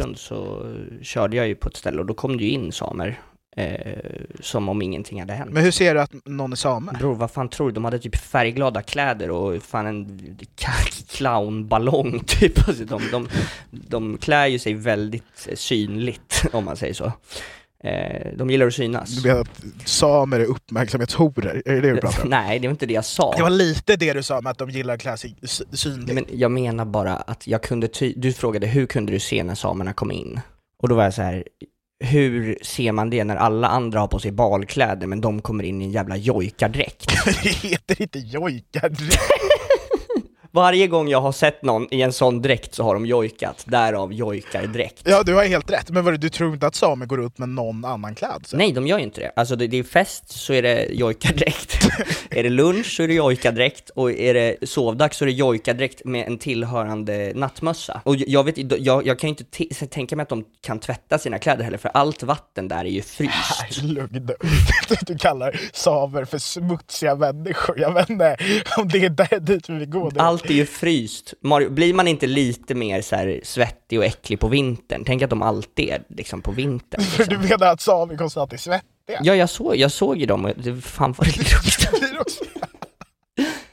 Östersund så körde jag ju på ett ställe och då kom det ju in samer. Eh, som om ingenting hade hänt. Men hur ser du att någon är same? Bror, vad fan tror du? De hade typ färgglada kläder och fan en clownballong typ. Alltså, de, de, de klär ju sig väldigt eh, synligt, om man säger så. Eh, de gillar att synas. Du menar att samer är uppmärksamhetshoror? Är det det du pratar om? Nej, det var inte det jag sa. Det var lite det du sa med att de gillar att klä sig sy- synligt. Men jag menar bara att jag kunde ty- du frågade hur kunde du se när samerna kom in? Och då var jag så här, hur ser man det när alla andra har på sig balkläder men de kommer in i en jävla jojkardräkt? det heter inte jojkardräkt. Varje gång jag har sett någon i en sån dräkt så har de jojkat, därav jojkardräkt. Ja, du har helt rätt. Men vad, du tror inte att samer går ut med någon annan klädsel? Nej, de gör ju inte det. Alltså det, det är fest så är det jojkardräkt. är det lunch så är det jojkardräkt och är det sovdags så är det jojkardräkt med en tillhörande nattmössa. Och jag vet jag, jag kan ju inte tänka mig att de kan tvätta sina kläder heller för allt vatten där är ju fryst. Lugn nu. Du kallar samer för smutsiga människor. Jag vet inte om det är där dit vi vill gå. nu. Allt är ju fryst. Mario, blir man inte lite mer så här svettig och äcklig på vintern? Tänk att de alltid är liksom på vintern. För du Liksom. menar att samer konstant är svettiga? Ja, jag såg, jag såg ju dem och det fan vad det luktade.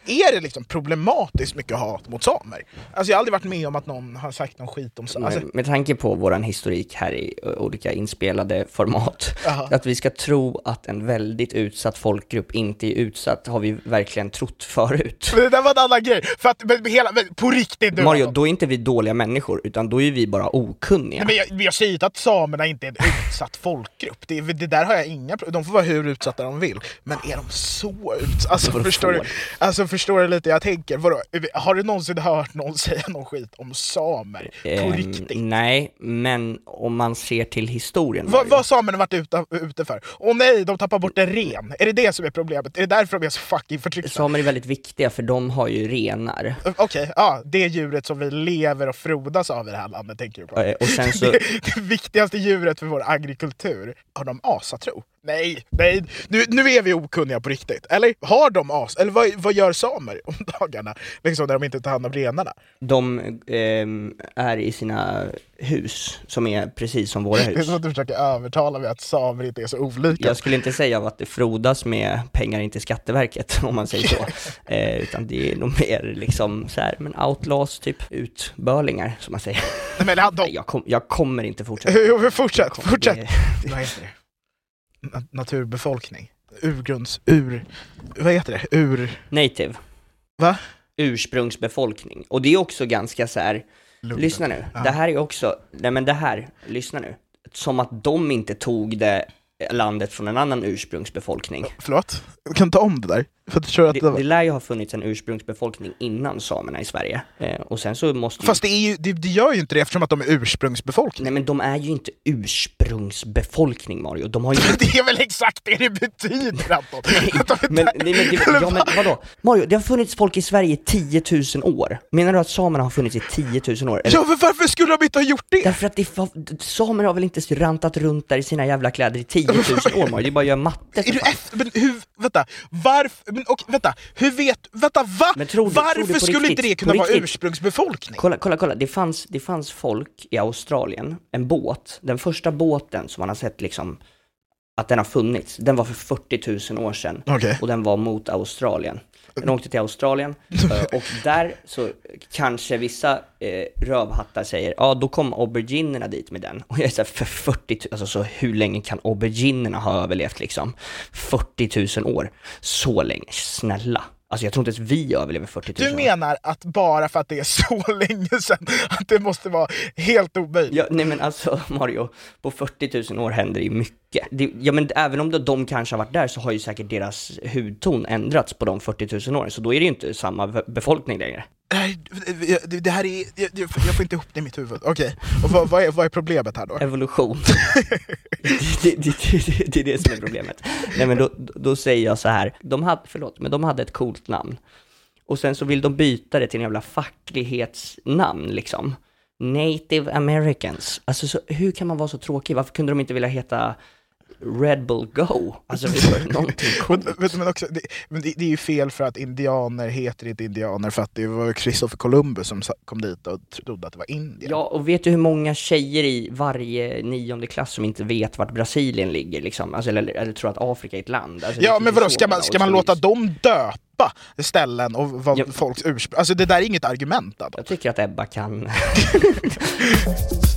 Är det liksom problematiskt mycket hat mot samer? Alltså jag har aldrig varit med om att någon har sagt någon skit om samer. Alltså, med, med tanke på våran historik här i olika inspelade format, Jaha. att vi ska tro att en väldigt utsatt folkgrupp inte är utsatt har vi verkligen trott förut. men det där var en annan grej. För att, men, hela, men, på riktigt nu. Mario, då är inte vi dåliga människor, utan då är vi bara okunniga. Nej, men jag, jag säger inte att samerna inte är en utsatt folkgrupp. Det, det där har jag inga pro- De får vara hur utsatta de vill. Men är de så utsatta? Alltså, förstår du, alltså förstår du lite jag tänker? Vadå, har du någonsin hört någon säga någon skit om samer? På Ehm, riktigt? nej, men om man ser till historien. Vad Mario. vad har samerna varit ute, ute för? Åh nej, de tappar bort en ren. Är det det som är problemet? Är det därför de är så fucking förtryckta? Samer är väldigt viktiga för de har ju renar. Okej, ja, det djuret som vi lever och frodas av i det här landet tänker du på. Eh, Och sen så, Det, det viktigaste djuret för vår agrikultur. Har de asatro? Nej, nej, nu, nu är vi okunniga på riktigt. Eller har de as? Eller vad, vad gör samer om dagarna? Liksom när de inte tar hand om renarna. de ehm, är i sina hus, som är precis som våra Det är hus. som att du försöker övertala mig att samer inte är så olika. Jag skulle inte säga att det frodas med pengar in till Skatteverket, om man säger så. Eh, utan det är nog mer liksom så här, men outlaws, typ utbörlingar, som man säger. Nej, men de, jag, kom, jag kommer inte fortsätta. Jo, fortsätt, fortsätt. det- Vad heter det? Na- naturbefolkning. Urgrunds... Ur... Vad heter det? Ur... Native. Va? Ursprungsbefolkning. Och det är också ganska så här. Lugn. lyssna nu. Ja. Det här är också, nej men det här, lyssna nu. Som att de inte tog det landet från en annan ursprungsbefolkning. Förlåt? Kan du ta om det där? För att jag att det, Det, det lär ju ha funnits en ursprungsbefolkning innan samerna i Sverige. Eh, och sen så måste ju... Fast det, är ju, det, det gör ju inte det eftersom att de är ursprungsbefolkning. Nej men de är ju inte ursprungsbefolkning Mario, de har ju Det är väl exakt det det betyder Anton? Men, där- nej, men, det, ja, men vadå? Mario, det har funnits folk i Sverige i 10 000 år. Menar du att samerna har funnits i 10 000 år? Eller? Ja, men varför skulle de inte ha gjort det? Därför att det, samer har väl inte rantat runt där i sina jävla kläder i 10 000 år Mario, det är bara att göra matte för Är du fan. men hur, vänta, varför, men och, vänta, hur vet, vänta va? Men tror du- tror varför du på skulle inte riktigt- det kunna på vara riktigt? ursprungsbefolkning? Kolla, kolla, kolla, det fanns, det fanns folk i Australien, en båt, den första båten som man har sett liksom att den har funnits, den var för 40 000 år sedan Okej. och den var mot Australien. Den åkte till Australien eh, och där så kanske vissa eh, rövhattar säger, ja då kom auberginerna dit med den. Och jag är såhär, för 40 000, alltså så hur länge kan auberginerna ha överlevt liksom? 40 000 år, så länge, snälla. Alltså jag tror inte ens vi överlever 40 000 Du menar att bara för att det är så länge sedan, att det måste vara helt omöjligt? Ja, nej men alltså Mario, på 40 000 år händer det ju mycket. Det, ja men även om de, kanske har varit där så har ju säkert deras hudton ändrats på de 40 000 åren, så då är det ju inte samma be- befolkning längre. Nej, det, här är, jag, får inte ihop det i mitt huvud. Okej, och vad, vad, är, vad är problemet här då? Evolution. det, det, det, det, det är det som är problemet. Nej men då, då säger jag så här, de hade, förlåt, men de hade ett coolt namn. Och sen så vill de byta det till en jävla facklighetsnamn liksom. Native Americans. Alltså så, hur kan man vara så tråkig? Varför kunde de inte vilja heta Red Bull Go? Alltså det var någonting coolt. Men, men också, det, men det, det är ju fel för att indianer heter inte indianer för att det var Christopher Columbus som kom dit och trodde att det var Indien. Ja, och vet du hur många tjejer i varje nionde klass som inte vet vart Brasilien ligger liksom? Alltså, eller, eller tror att Afrika är ett land? Alltså, Ja men vadå, ska man, ska man låta dem döpa ställen och vad Ja. folks ursprung... Alltså det där är inget argument Adam. Jag tycker att Ebba kan...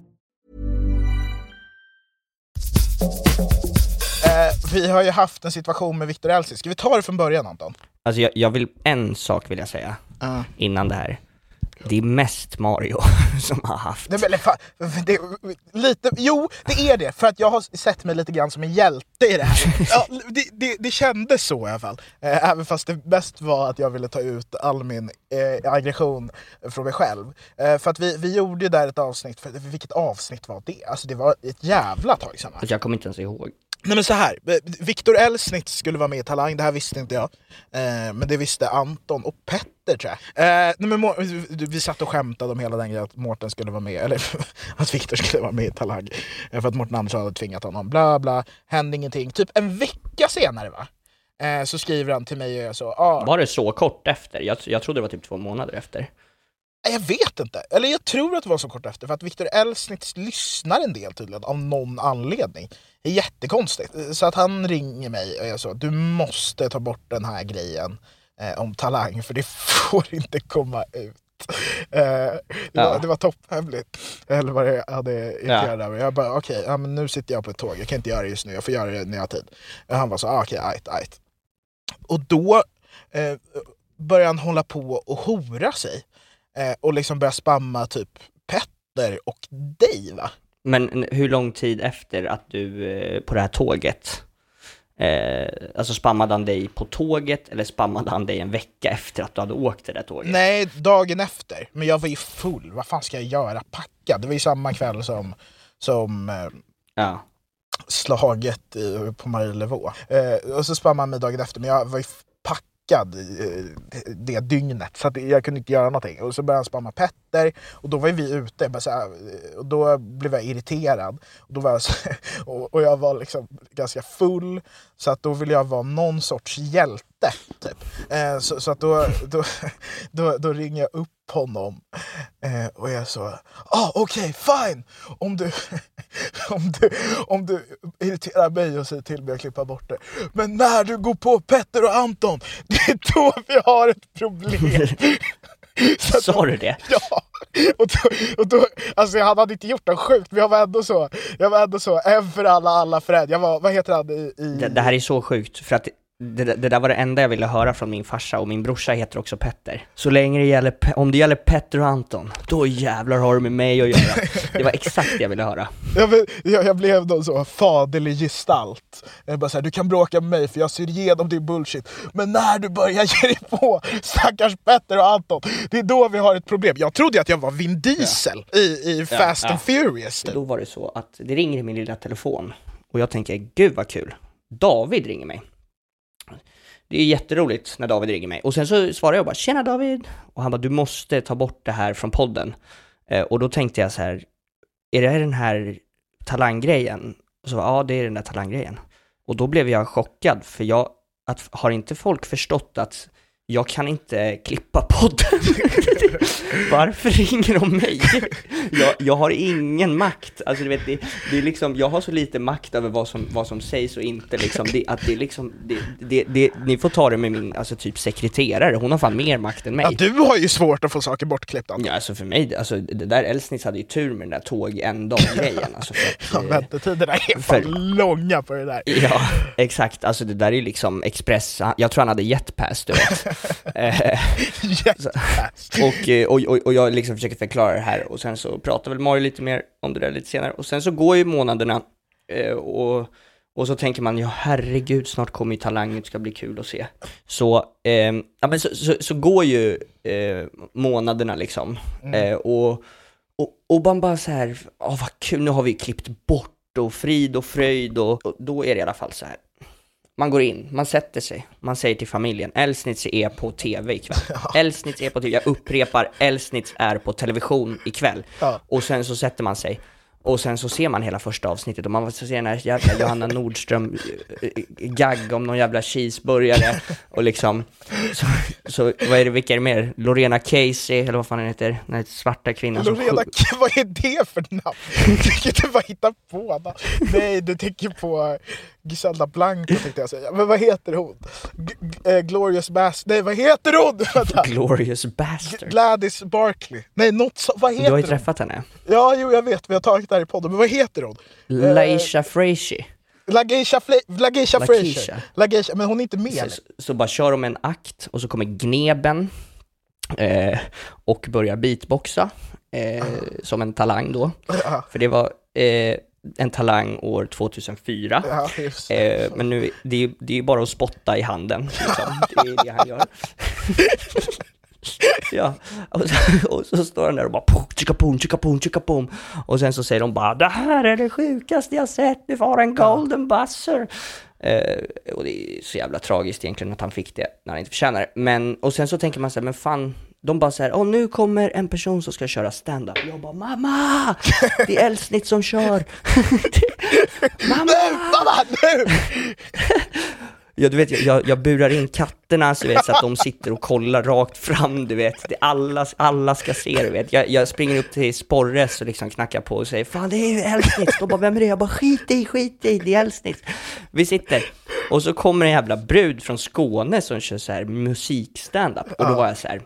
Eh, vi har ju haft en situation med Viktor Elsis, ska vi ta det från början Anton? Alltså jag, jag vill, en sak vill jag säga Ja. innan det här. Det är mest Mario som har haft. Nej, men, eller fa- det, lite, jo, det är det, för att jag har sett mig lite grann som en hjälte i det här. Ja, det, det, det kändes så i alla fall. Eh, även fast det bäst var att jag ville ta ut all min eh, aggression från mig själv. Eh, för att vi, vi gjorde ju där ett avsnitt, för, vilket avsnitt var det? Alltså det var ett jävla tag sedan. jag kommer inte ens ihåg. Nej men så här, eh, Viktor Elsnitz skulle vara med i Talang, det här visste inte jag. Eh, men det visste Anton och Petter tror jag. Eh, nej, men vi satt och skämtade om hela den grejen att Mårten skulle vara med, eller att Viktor skulle vara med i Talang. Eh, för att Mårten Andersson hade tvingat honom, bla bla, hände ingenting. Typ en vecka senare va? Eh, så skriver han till mig och jag så, ah, Var det så kort efter? Jag, jag trodde det var typ två månader efter jag vet inte. Eller jag tror att det var så kort efter, för att Viktor Elsnitz lyssnar en del tydligen, av någon anledning. Det är jättekonstigt. Så att han ringer mig och jag så, du måste ta bort den här grejen eh, om talang, för det får inte komma ut. Eh, det, Ja. var, det var topphemligt. Eller vad det hade irriterat över. Jag bara, okej, ja, men nu sitter jag på ett tåg, jag kan inte göra det just nu, jag får göra det när jag har tid. Och han var så, ah, okej, ajt, ajt. Och då eh, började han hålla på och hora sig. Eh, och liksom börja spamma typ Petter och dig va? Men hur lång tid efter att du, eh, på det här tåget, eh, alltså spammade han dig på tåget eller spammade han dig en vecka efter att du hade åkt det där tåget? Nej, dagen efter. Men jag var ju full, vad fan ska jag göra? Packa. Det var ju samma kväll som, som eh, Ja. slaget på Marielevå. Eh, och så spann man mig dagen efter, men jag var ju packad eh, det dygnet så att jag kunde inte göra någonting. Och så började han spamma Petter och då var ju vi ute. Bara så här, eh, och då blev jag irriterad. Och, då var jag så, och, och jag var liksom ganska full så att då ville jag vara någon sorts hjälte. Typ. Eh, så, så att då, då, då, då ringer jag upp honom eh, och jag så, ah okej fine! Om du, om, du, om du irriterar mig och säger till mig att klippa bort det. Men när du går på Petter och Anton, det är då vi har ett problem. Sa du det? Ja! Och då, och då, alltså han hade inte gjort något sjukt, men jag var ändå så, jag var ändå så, en för alla, alla för en. Jag var, vad heter han i... i Det, det här är så sjukt, för att det, det där var det enda jag ville höra från min farsa och min brorsa heter också Petter. Så länge det gäller, om det gäller Petter och Anton, då jävlar har du med mig att göra. Det var exakt det jag ville höra. Jag, jag, jag blev någon så faderlig gestalt. Jag bara så här, du kan bråka med mig för jag ser igenom din bullshit. Men när du börjar ge dig på stackars Petter och Anton, det är då vi har ett problem. Jag trodde att jag var Vin Diesel i, i Fast ja. and Furious. Typ. Då var det så att det ringer i min lilla telefon och jag tänker, gud vad kul. David ringer mig. Det är jätteroligt när David ringer mig. Och sen så svarar jag bara, tjena David! Och han bara, du måste ta bort det här från podden. Eh, och då tänkte jag så här, är det den här talanggrejen? Och så ja det är den där talanggrejen. Och då blev jag chockad, för jag, att, har inte folk förstått att jag kan inte klippa podden? Varför ringer de mig? Jag, jag har ingen makt. Alltså du vet, det, det är liksom, jag har så lite makt över vad som, vad som sägs och inte liksom. Det, att det är liksom, det, det, det, ni får ta det med min, alltså typ sekreterare, hon har fan mer makt än mig. Ja, du har ju svårt att få saker bortklippta. Ja, alltså för mig, alltså det där Elsnitz hade ju tur med den där tåg en dag-grejen. Alltså för Ja, att, eh, väntetiderna är fan för- långa på det där. Ja, exakt. Alltså det där är ju liksom Express, jag tror han hade jetpass, du vet. Eh, och, eh, och, och, och jag liksom försöker förklara det här och sen så pratar väl Mario lite mer om det där lite senare. Och sen så går ju månaderna eh, och, och så tänker man, ja herregud, snart kommer ju Talang, det ska bli kul att se. Så, eh, ja men så, så, så går ju eh, månaderna liksom. Eh, och, och, och man bara så här, åh vad kul, nu har vi klippt bort och frid och fröjd och, och då är det i alla fall så här. Man går in, man sätter sig, man säger till familjen, Elsnitz är på TV ikväll. Elsnitz är på TV, jag upprepar, Elsnitz är på television ikväll. Ja. Och sen så sätter man sig, och sen så ser man hela första avsnittet och man får se den här jävla Johanna Nordström eh, eh, om någon jävla cheeseburgare och liksom, så, så vad är det, vilka är det mer? Lorena Casey, eller vad fan den heter, den här svarta kvinnan som Lorena, sjung- vad är det för namn? Du kan inte bara hitta på. Nej, du tänker på Gisela Blanco tänkte jag säga. Men vad heter hon? G- eh, Glorious Bass... Nej, vad heter hon? Glorious bastard. Gladys Barkley. Nej, något så... Vad Du heter har ju hon? träffat henne. Ja, jo, jag vet. Vi har tagit det här i podden. Men vad heter hon? Laisha Frazier. Lageisha, Fle- Lageisha. Lageisha, men hon är inte med. Så, så bara kör de en akt och så kommer Gneben eh, och börjar beatboxa eh, som en talang då. För det var eh, en talang år 2004. ja, just det. Eh, men nu, det är ju det är bara att spotta i handen, liksom. det är det han gör. ja, och så, och så står han där och bara pum, chicka pum, chicka pum, chicka pum. Och sen så säger de bara det här är det sjukaste jag sett, vi får en golden buzzer. Eh, och det är så jävla tragiskt egentligen att han fick det när han inte förtjänar. Men, och sen så tänker man så här, men fan, de bara så här, åh nu kommer en person som ska köra stand-up. Jag bara, mamma! Det är Elsnitt som kör! mamma! Nu, mamma, nu! Ja, du vet, jag- jag, burar in katterna så, vet, så att de sitter och kollar rakt fram, du vet. Det, alla, alla ska se, du vet. Jag, jag springer upp till Sporres och liksom knackar på och säger Fan, det är ju Elsnitz. De bara, vem är det? Jag bara, skit i, skit i, det är Elsnitz. Vi sitter. Och så kommer en jävla brud från Skåne som kör så här musikstandup. Och då var jag så här,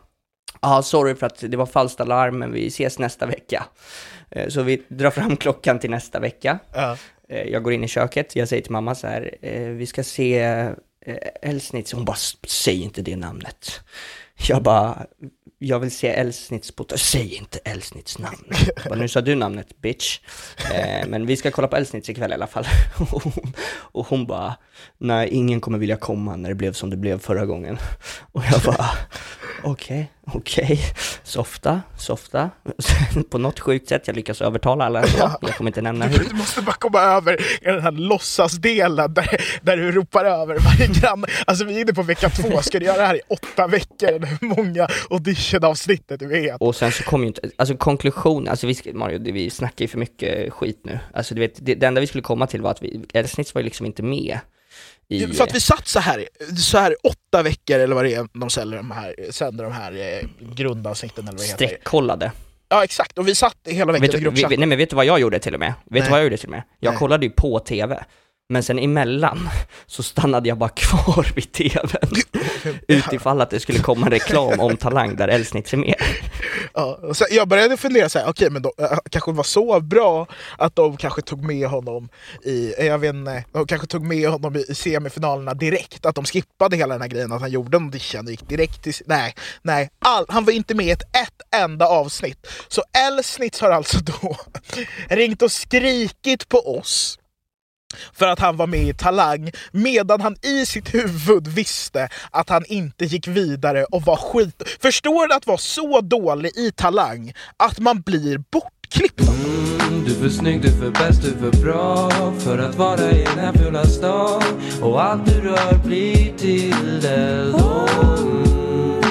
Ja, sorry för att det var falskt alarm, men vi ses nästa vecka. Eh, Så vi drar fram klockan till nästa vecka. Ja. Eh, Jag går in i köket, jag säger till mamma så här, eh, vi ska se Elsnitz. Hon bara, säg inte det namnet. Jag bara, jag vill se Elsnitz på... Säg inte Elsnitz namn. Bara, nu sa du namnet, bitch. Eh, men vi ska kolla på Elsnitz ikväll i alla fall. Och hon, och hon bara, nej, ingen kommer vilja komma när det blev som det blev förra gången. Och jag bara, Okej, okej. Softa, softa. På något sjukt sätt, jag lyckas övertala alla ändå. Jag kommer inte nämna hur. Du måste bara komma över i den här låtsasdelen där, där du ropar över varje granne. Alltså vi är inne på vecka två, ska du göra det här i åtta veckor? Eller hur många auditionavsnittet du vet? Och sen så kommer ju inte, alltså konklusion, alltså vi, Mario, vi snackar ju för mycket skit nu. Alltså du vet, det, det enda vi skulle komma till var att vi, Elsnitz var ju liksom inte med i... För att vi satt så här, så här åtta veckor eller vad det är de de här, sänder de här eh, grundavsnitten eller vad det heter. Streckkollade. Ja exakt, och vi satt hela veckan Vet vi, gruppchatten. nej men vet du vad jag gjorde till och med? Vet Nej. du vad jag gjorde till och med? Jag Nej. kollade ju på TV, men sen emellan så stannade jag bara kvar vid TVn. Utifall att det skulle komma en reklam om Talang där Elsnitz är med. Ja, så jag började fundera så här, okej men de äh, kanske var så bra att de kanske tog med honom i, eh, jag vet inte, de kanske tog med honom i, i semifinalerna direkt, att de skippade hela den här grejen att han gjorde en audition och gick direkt till, nej, nej, all, han var inte med i ett, ett enda avsnitt. Så Elsnitz har alltså då ringt och skrikit på oss för att han var med i Talang medan han i sitt huvud visste att han inte gick vidare och var skit... Förstår du att vara så dålig i Talang att man blir bortklippt? Du är för snygg, du är för bäst, du är för bra För att vara i den här fula stan. Och allt du rör blir till eld mm,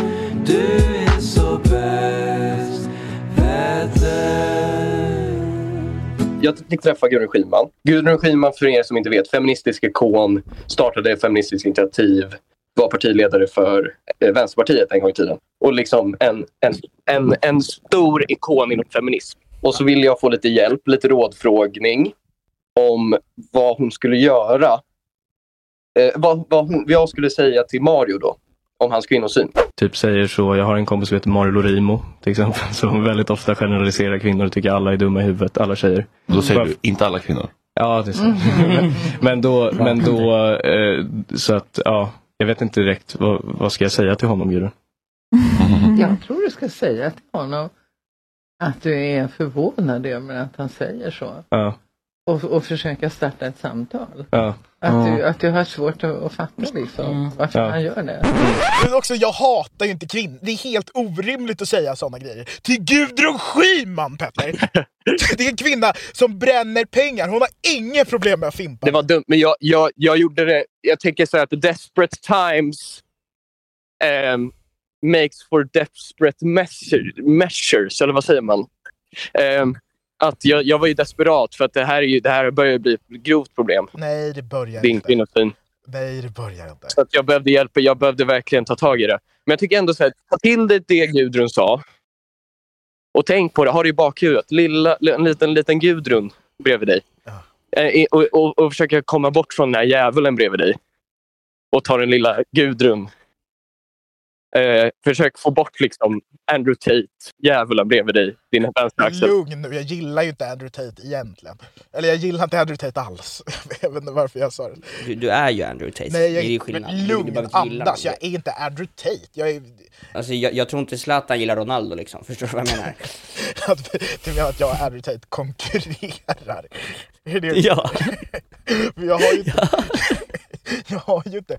Du är så bäst, bättre jag fick träffa Gudrun Schyman. Gudrun Schyman, för er som inte vet, feministisk ikon, startade Feministiskt initiativ, var partiledare för eh, Vänsterpartiet en gång i tiden. Och liksom en, en, en, en stor ikon inom feminism. Och så ville jag få lite hjälp, lite rådfrågning om vad hon skulle göra. Eh, vad, vad, hon, vad jag skulle säga till Mario då, om hans kvinnosyn. typ säger så. Jag har en kompis som heter Mario Lorimo till exempel som väldigt ofta generaliserar kvinnor och tycker alla är dumma i huvudet, alla tjejer. Då säger Bara- du, inte alla kvinnor. Ja, det är sant. men, men då, men då eh, så att ja, jag vet inte direkt vad, vad ska jag säga till honom Gudrun? Jag tror du ska säga till honom att du är förvånad över att han säger så. Ja, Och, och försöka starta ett samtal. ja. Att, du, att du har svårt att, att fatta liksom, varför Ja. han gör det. Men också, jag hatar ju inte kvinnor. Det är helt orimligt att säga såna grejer. Till Gudrun Schyman Petter! Det är en kvinna som bränner pengar, hon har inga problem med att fimpa. Det var dumt, men jag, jag, jag gjorde det. Jag tänker så här att desperate times ehm, makes for desperate measure, measures, eller vad säger man? Ehm, att jag, jag var ju desperat för att det här, är ju, det här börjar bli ett grovt problem. Nej, det börjar Din inte. kvinnosyn. Nej, det börjar inte. Så jag behövde hjälp. Jag behövde verkligen ta tag i det. Men jag tycker ändå så här, ta till dig det Gudrun sa. Och tänk på det, ha det i bakhuvudet. Lilla, en liten, liten Gudrun bredvid dig. Eh, i- Och, och, och försöka komma bort från den här djävulen bredvid dig. Och ta den lilla Gudrun. Eh, försök få bort liksom Andrew Tate, djävulen bredvid dig. Din vänsteraxel. Lugn nu, jag gillar ju inte Andrew Tate egentligen. Eller jag gillar inte Andrew Tate alls. Jag vet inte varför jag sa det. Du, du är ju Andrew Tate. Nej, det är ju jag, skillnad. Du- lugn, andas. Jag är inte Andrew Tate. Jag är... Alltså jag, jag tror inte Zlatan gillar Ronaldo liksom, förstår du vad jag menar? Att, du menar att jag och Andrew Tate konkurrerar? Är det... Ja. Men jag har ju inte... jag har ju inte...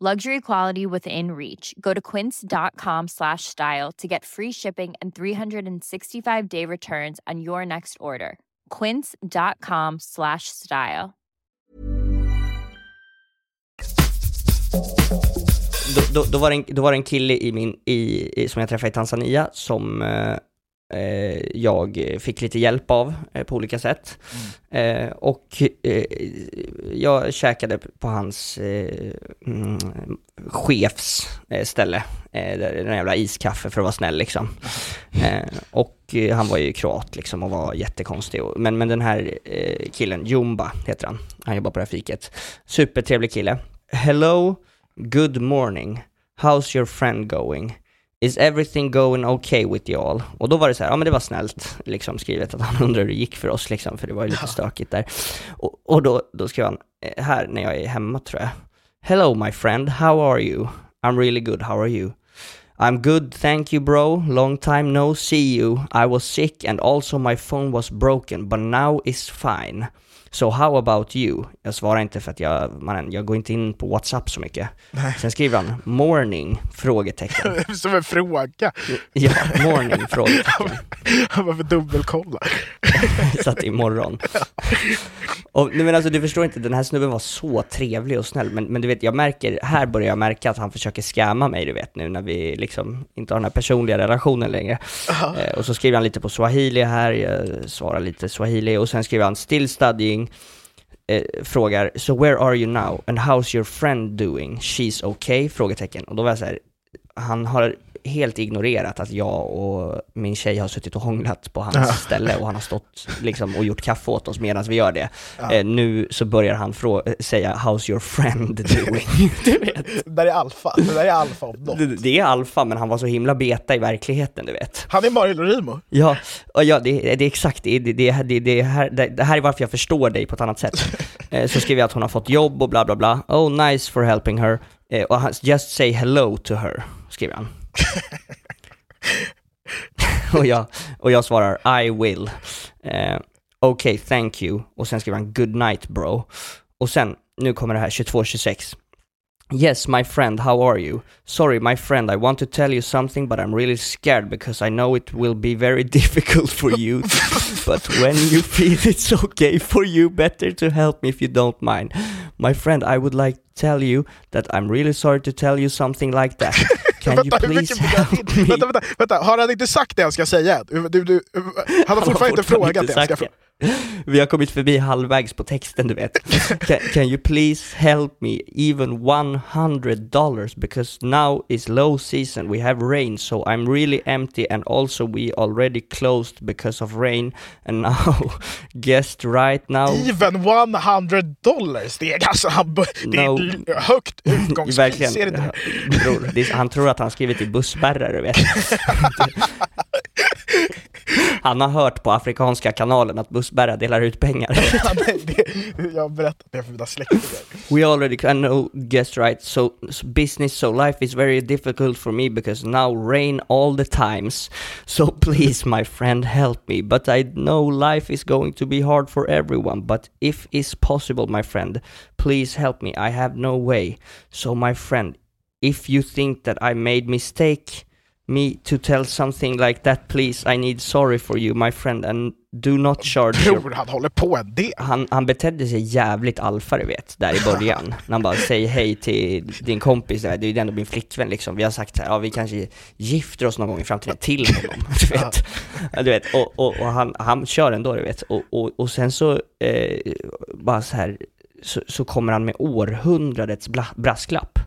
Luxury quality within reach. Go to quince.com slash style to get free shipping and 365 day returns on your next order. Quince.com slash style. då, då, då, var en, då var det en kille i min, i, som jag träffade i Tanzania som eh, jag fick lite hjälp av eh, på olika sätt. Eh, och eh, jag käkade på hans eh, mm, chefs eh, ställe, eh, den jävla iskaffe för att vara snäll liksom. Eh, och eh, han var ju kroat liksom och var jättekonstig. Men, men den här eh, killen, Jumba heter han, han jobbar på det här fiket. Supertrevlig kille. Hello, good morning, how's your friend going? Is everything going okay with you all? Och då var det så här, ja men det var snällt liksom skrivet att han undrar hur det gick för oss liksom, för det var ju lite stökigt där. Och, och då, då skrev han, eh, här när jag är hemma tror jag. Hello my friend, how are you? I'm really good, how are you? I'm good, thank you bro. Long time no see you. I was sick and also my phone was broken, but now is fine. So how about you? Jag svarar inte för att jag, man, jag går inte in på WhatsApp så mycket. Nej. Sen skriver han morning? Frågetecken. Som en fråga. Ja, morning? Frågetecken. Han för dubbelkolla. Så att imorgon. Och, men alltså du förstår inte, den här snubben var så trevlig och snäll, men, men du vet, jag märker, här börjar jag märka att han försöker scamma mig, du vet, nu när vi liksom inte har den här personliga relationen längre. Eh, och så skriver han lite på swahili här, jag svarar lite swahili, och sen skriver han still studying, eh, frågar so where are you now and how's your friend doing? She's okay? Frågetecken. Och då var jag så här, han har helt ignorerat att jag och min tjej har suttit och hånglat på hans Ja. ställe och han har stått liksom och gjort kaffe åt oss medan vi gör det. Ja. Eh, nu så börjar han frå- säga “How's your friend doing?” du vet. Det där är alfa. Det där är alfa om något. Det, det är alfa, men han var så himla beta i verkligheten, du vet. Han är Mario Lorimo. Ja, och ja det, det är exakt, det, det, det, det, här, det, det här är varför jag förstår dig på ett annat sätt. Eh, så skriver jag att hon har fått jobb och bla bla bla. Oh nice for helping her. Eh, och han, just say hello to her, skriver han. och, jag, och jag svarar I will. Eh, Okej, thank you. Och sen skriver han good night bro. Och sen, nu kommer det här 2226. Yes, my friend, how are you? Sorry, my friend, I want to tell you something, but I'm really scared because I know it will be very difficult for you. but when you feel it's okay for you, better to help me if you don't mind. My friend, I would like to tell you that I'm really sorry to tell you something like that. Can you Vänta, hur please help me? vänta, vänta, vänta, har han inte sagt det han ska säga? Du, du, du, han har fortfarande inte frågat det han ska det. Vi har kommit förbi halvvägs på texten du vet. Can, can you please help me even 100 dollars because now is low season we have rain so I'm really empty and also we already closed because of rain and now guessed right now Even 100 dollars! Det är alltså, han, det är No. l- högt utgångspris. Verkligen. Ser Bror, det är, han tror att han skrivit i bussbärare, du vet. Han har hört på afrikanska kanalen att bussbärare delar ut pengar. Ja, nej, det, jag har berättat det för mina släktingar. We already I know guessed right. So, so business, so life is very difficult for me because now rain all the times. So please, my friend, help me. But I know life is going to be hard for everyone. But if it's possible, my friend, please help me. I have no way. So, my friend, if you think that I made mistake me to tell something like that, please, I need sorry for you, my friend, and do not charge your Bror, han håller på en del. han, han betedde sig jävligt alfa du vet, där i början. När han bara säger hej till din kompis, det är ju ändå min flickvän liksom. Vi har sagt så här, ja vi kanske gifter oss någon gång i framtiden till honom. Du vet, du vet och, och, och han, han kör ändå du vet. Och, och, och sen så, eh, bara så här, så, så kommer han med århundradets bla, brasklapp.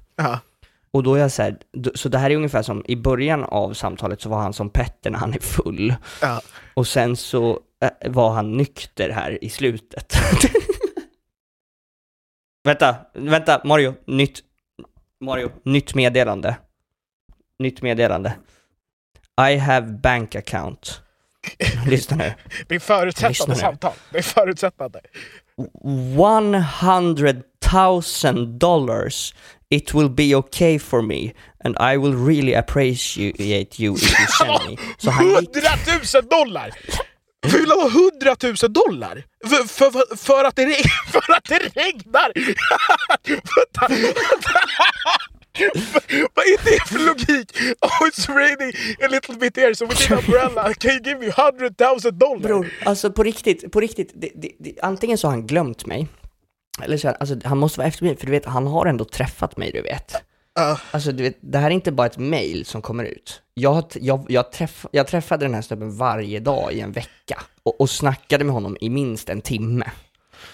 Och då är jag så här, så det här är ungefär som, i början av samtalet så var han som Petter när han är full. Ja. Och sen så var han nykter här i slutet. vänta, vänta, Mario, nytt, Mario, nytt meddelande. Nytt meddelande. I have bank account. Lyssna nu. Det är förutsättande samtal. Det är förutsättande. 100,000 dollars. It will be okay for me and I will really appreciate you if you send me. Så han gick 100 000 dollar! Vill ha 100 000 dollar? För, för, för, att, det för att det regnar! Vad är det för logik? Oh it's raining a little bit here so we need an umbrella. Can you give me 100 000 dollar? Bror, alltså på riktigt, på riktigt, det, det, antingen så har han glömt mig, eller så, alltså han måste vara efter mig, för du vet, han har ändå träffat mig, du vet. Ja. Alltså du vet, det här är inte bara ett mail som kommer ut. Jag, jag, jag, träff, jag träffade den här snubben varje dag i en vecka och, och snackade med honom i minst en timme.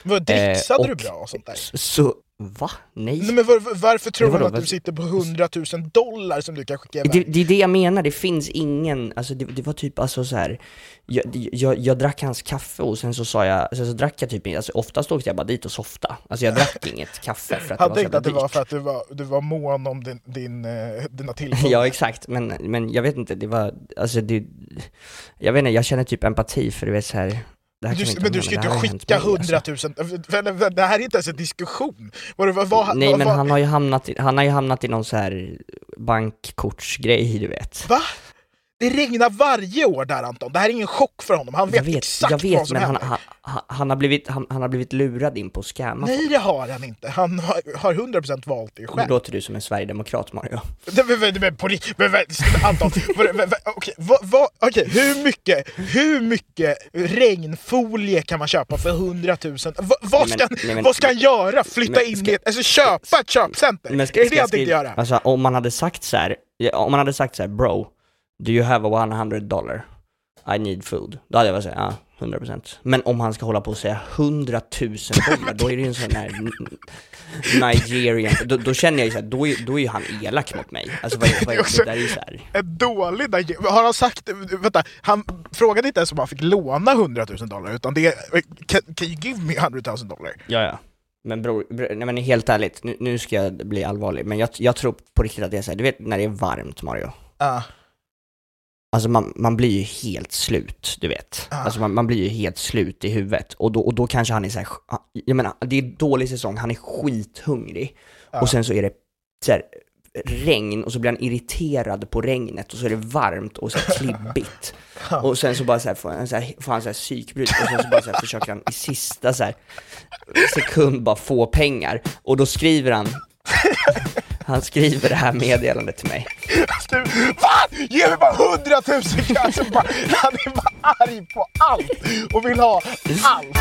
Vad dricksade Eh, du och- bra och sånt där? Så, Va? Nej. Nej men var, varför tror man att du sitter på 100 000 dollar som du kan skicka Det, iväg? det är det jag menar, det finns ingen, alltså det, det var typ alltså så här. Jag, jag, jag drack hans kaffe och sen så sa jag, sen så drack jag typ, alltså oftast åkte jag bara dit och softa. Alltså jag drack inget kaffe för att Han det var så tänkte jävla att det var för att du var, du var mån om din, din, eh, dina tillgångar. Ja exakt, men, men jag vet inte, det var, alltså det, jag vet inte, jag känner typ empati för du vet så här. Du, men du ska med, inte skicka mig, alltså. 100 000, Vänta, vänta, det här är inte ens en diskussion. Vad, vad, vad, Nej men han har ju hamnat i, han har ju hamnat i någon så här bankkortsgrej du vet. Va? Det regnar varje år där Anton, det här är ingen chock för honom, han vet, vet, exakt jag vet vad som men han, händer. han, han, han, har blivit, han, han har blivit lurad in på scamma Nej det har han inte, han har, har 100% valt det Nu själv. låter du som en sverigedemokrat Mario. Men- på Anton, okej, hur mycket, hur mycket regnfolie kan man köpa för 100 000? Va, vad, ska, nej, men- vad ska han göra? Flytta in ska- i ett, alltså köpa ett köpcenter? Men är det det han tänkte göra? Alltså om man hade sagt så här, om man hade sagt så här, bro, do you have a 100 dollar? I need food. Då hade jag varit såhär, ja, 100%. Men om han ska hålla på och säga 100 000 dollar, då är det ju en sån här Nigerian, då, då känner jag ju såhär, då är, då är ju han elak mot mig. Alltså vad, vad, det där är ju såhär, En dålig Niger- Har han sagt, vänta, han frågade inte ens om han fick låna 100 000 dollar utan det är, can, can you give me 100 000 dollar? ja ja. Men bror, bror nej men helt ärligt, nu, nu ska jag bli allvarlig, men jag, jag tror på riktigt att det är såhär, du vet när det är varmt Mario? Ja. Alltså man, man blir ju helt slut, du vet. Ah. Alltså man, man blir ju helt slut i huvudet. Och då, och då kanske han är såhär, jag menar, det är dålig säsong, han är skithungrig. Ja. Och sen så är det så här, regn och så blir han irriterad på regnet och så är det varmt och så klibbigt. Och sen så bara så här, får han så här, får han så här psykbryt och sen så bara så här, försöker han i sista så här, sekund bara få pengar. Och då skriver han, han skriver det här meddelandet till mig. Du, fan! Ge mig bara hundratusen kronor! Han är bara arg på allt och vill ha allt!